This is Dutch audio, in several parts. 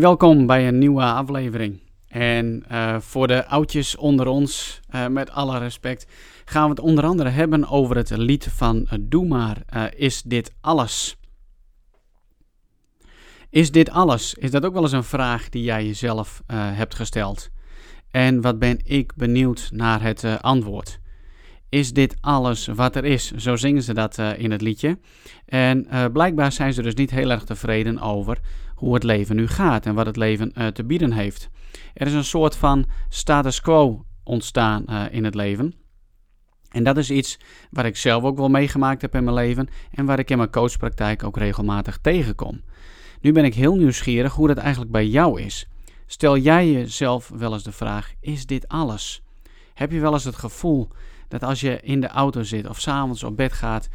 Welkom bij een nieuwe aflevering. En uh, voor de oudjes onder ons, uh, met alle respect, gaan we het onder andere hebben over het lied van uh, Doe maar, is dit alles? Is dit alles? Is dat ook wel eens een vraag die jij jezelf hebt gesteld? En wat ben ik benieuwd naar het antwoord? Is dit alles wat er is? Zo zingen ze dat in het liedje. En blijkbaar zijn ze dus niet heel erg tevreden over hoe het leven nu gaat en wat het leven uh, te bieden heeft. Er is een soort van status quo ontstaan uh, in het leven. En dat is iets waar ik zelf ook wel meegemaakt heb in mijn leven en waar ik in mijn coachpraktijk ook regelmatig tegenkom. Nu ben ik heel nieuwsgierig hoe dat eigenlijk bij jou is. Stel jij jezelf wel eens de vraag: is dit alles? Heb je wel eens het gevoel dat als je in de auto zit of s'avonds op bed gaat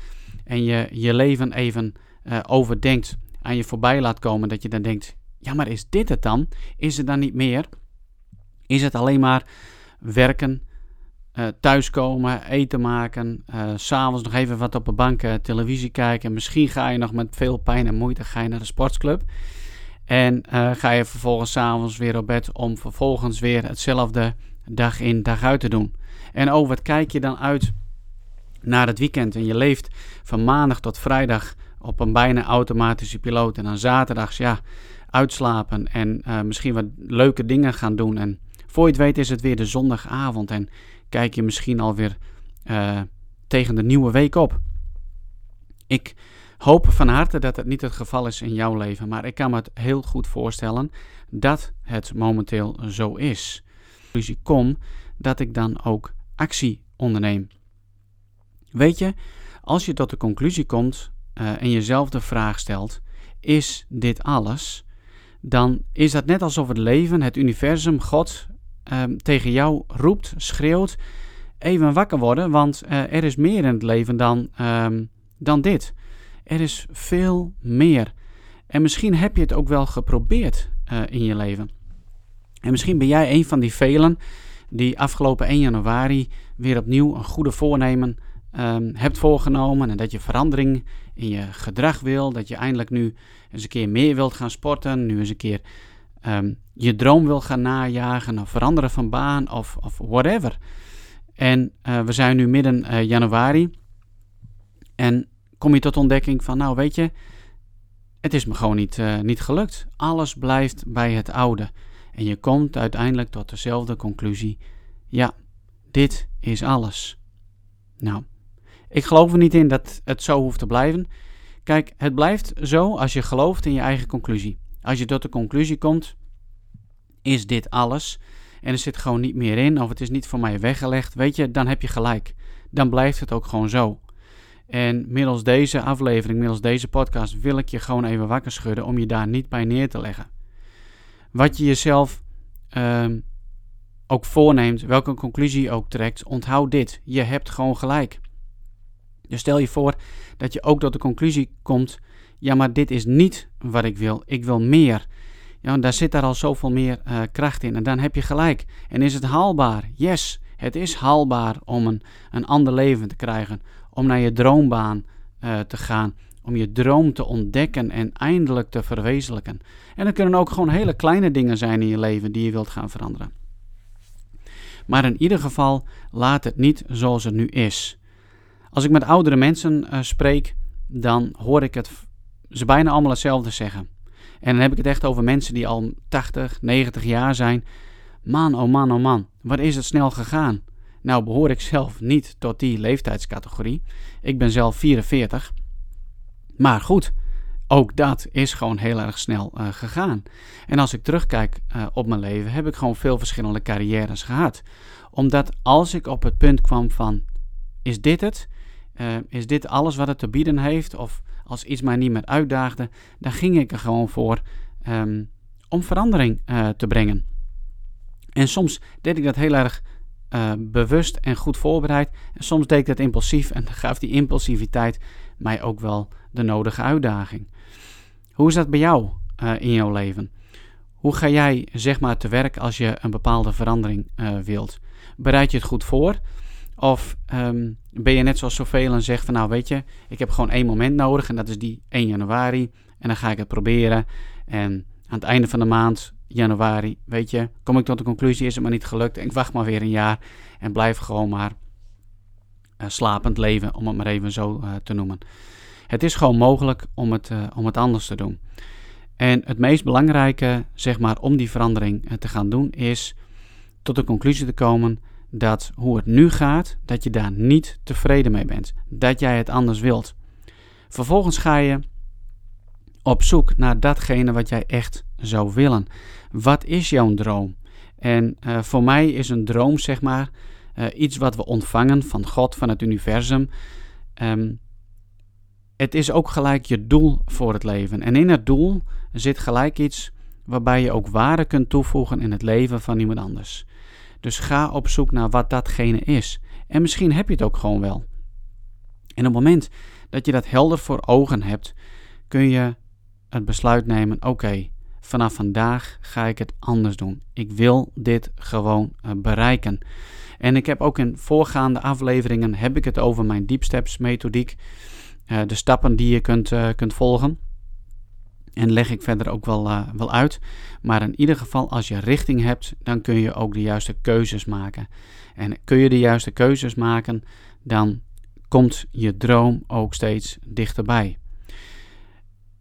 en je je leven even uh, overdenkt, aan je voorbij laat komen, dat je dan denkt: ja, maar is dit het dan? Is het dan niet meer? Is het alleen maar werken, uh, thuiskomen, eten maken, uh, s'avonds nog even wat op de bank uh, televisie kijken. Misschien ga je nog met veel pijn en moeite ga je naar de sportsclub. En ga je vervolgens s'avonds weer op bed om vervolgens weer hetzelfde dag in dag uit te doen. En oh, wat kijk je dan uit naar het weekend en je leeft van maandag tot vrijdag op een bijna automatische piloot. En dan zaterdags, ja, uitslapen en uh, misschien wat leuke dingen gaan doen. En voor je het weet is het weer de zondagavond en kijk je misschien alweer uh, tegen de nieuwe week op. Ik hoop van harte dat het niet het geval is in jouw leven, maar ik kan me het heel goed voorstellen dat het momenteel zo is. Dus ik kom dat ik dan ook actie onderneem. Weet je, als je tot de conclusie komt uh, en jezelf de vraag stelt: is dit alles? Dan is dat net alsof het leven, het universum, God um, tegen jou roept, schreeuwt: even wakker worden, want uh, er is meer in het leven dan, um, dan dit. Er is veel meer. En misschien heb je het ook wel geprobeerd uh, in je leven. En misschien ben jij een van die velen die afgelopen 1 januari weer opnieuw een goede voornemen um, hebt voorgenomen en dat je verandering in je gedrag wil, dat je eindelijk nu eens een keer meer wilt gaan sporten, nu eens een keer um, je droom wil gaan najagen of veranderen van baan of, of whatever. En uh, we zijn nu midden uh, januari en kom je tot ontdekking van, nou weet je, het is me gewoon niet, uh, niet gelukt. Alles blijft bij het oude. En je komt uiteindelijk tot dezelfde conclusie. Ja, dit is alles. Nou, ik geloof er niet in dat het zo hoeft te blijven. Kijk, het blijft zo als je gelooft in je eigen conclusie. Als je tot de conclusie komt, is dit alles en er zit gewoon niet meer in of het is niet voor mij weggelegd, weet je, dan heb je gelijk. Dan blijft het ook gewoon zo. En middels deze aflevering, middels deze podcast, wil ik je gewoon even wakker schudden om je daar niet bij neer te leggen. Wat je jezelf uh, ook voorneemt, welke conclusie je ook trekt, onthoud dit. Je hebt gewoon gelijk. Dus stel je voor dat je ook tot de conclusie komt: ja, maar dit is niet wat ik wil. Ik wil meer. Ja, daar zit daar al zoveel meer uh, kracht in. En dan heb je gelijk. En is het haalbaar? Yes, het is haalbaar om een, een ander leven te krijgen. Om naar je droombaan uh, te gaan. Om je droom te ontdekken en eindelijk te verwezenlijken. En het kunnen ook gewoon hele kleine dingen zijn in je leven die je wilt gaan veranderen. Maar in ieder geval, laat het niet zoals het nu is. Als ik met oudere mensen uh, spreek, dan hoor ik het, ze bijna allemaal hetzelfde zeggen. En dan heb ik het echt over mensen die al 80, 90 jaar zijn. Man, oh man, oh man, wat is het snel gegaan? Nou behoor ik zelf niet tot die leeftijdscategorie. Ik ben zelf 44. Maar goed, ook dat is gewoon heel erg snel uh, gegaan. En als ik terugkijk uh, op mijn leven, heb ik gewoon veel verschillende carrières gehad. Omdat als ik op het punt kwam van, is dit het? Uh, is dit alles wat het te bieden heeft? Of als iets mij niet meer uitdaagde, dan ging ik er gewoon voor um, om verandering uh, te brengen. En soms deed ik dat heel erg uh, bewust en goed voorbereid. En soms deed ik dat impulsief en gaf die impulsiviteit mij ook wel de nodige uitdaging. Hoe is dat bij jou in jouw leven? Hoe ga jij zeg maar te werk als je een bepaalde verandering wilt? Bereid je het goed voor? Of um, ben je net zoals zoveel en zegt van nou weet je, ik heb gewoon één moment nodig en dat is die 1 januari. En dan ga ik het proberen. En aan het einde van de maand, januari, weet je, kom ik tot de conclusie, is het maar niet gelukt. En ik wacht maar weer een jaar en blijf gewoon maar uh, slapend leven, om het maar even zo uh, te noemen. Het is gewoon mogelijk om het, uh, om het anders te doen. En het meest belangrijke, zeg maar, om die verandering te gaan doen, is tot de conclusie te komen dat hoe het nu gaat, dat je daar niet tevreden mee bent. Dat jij het anders wilt. Vervolgens ga je op zoek naar datgene wat jij echt zou willen. Wat is jouw droom? En uh, voor mij is een droom, zeg maar, uh, iets wat we ontvangen van God, van het universum. Um, het is ook gelijk je doel voor het leven. En in het doel zit gelijk iets waarbij je ook waarde kunt toevoegen in het leven van iemand anders. Dus ga op zoek naar wat datgene is. En misschien heb je het ook gewoon wel. En op het moment dat je dat helder voor ogen hebt, kun je het besluit nemen: oké, vanaf vandaag ga ik het anders doen. Ik wil dit gewoon uh, bereiken. En ik heb ook in voorgaande afleveringen heb ik het over mijn deep steps methodiek, uh, de stappen die je kunt, uh, kunt volgen. En leg ik verder ook wel, uh, wel uit. Maar in ieder geval, als je richting hebt, dan kun je ook de juiste keuzes maken. En kun je de juiste keuzes maken, dan komt je droom ook steeds dichterbij.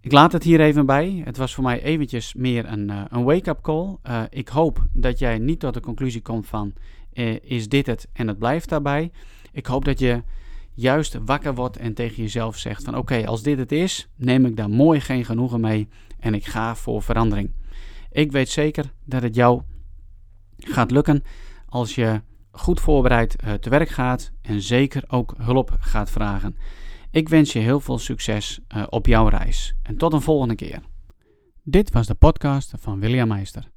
Ik laat het hier even bij. Het was voor mij eventjes meer een, uh, een wake-up call. Uh, ik hoop dat jij niet tot de conclusie komt van, is dit het en het blijft daarbij. Ik hoop dat je juist wakker wordt en tegen jezelf zegt van oké, als dit het is, neem ik daar mooi geen genoegen mee en ik ga voor verandering. Ik weet zeker dat het jou gaat lukken als je goed voorbereid uh, te werk gaat en zeker ook hulp gaat vragen. Ik wens je heel veel succes uh, op jouw reis en tot een volgende keer. Dit was de podcast van William Meister.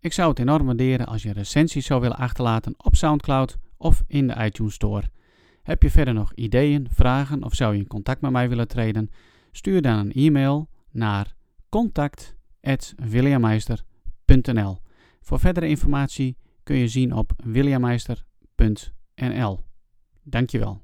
Ik zou het enorm waarderen als je een recensie zou willen achterlaten op SoundCloud of in de iTunes Store. Heb je verder nog ideeën, vragen of zou je in contact met mij willen treden? Stuur dan een e-mail naar contact.williammeister.nl Voor verdere informatie kun je zien op williammeister.nl Dankjewel.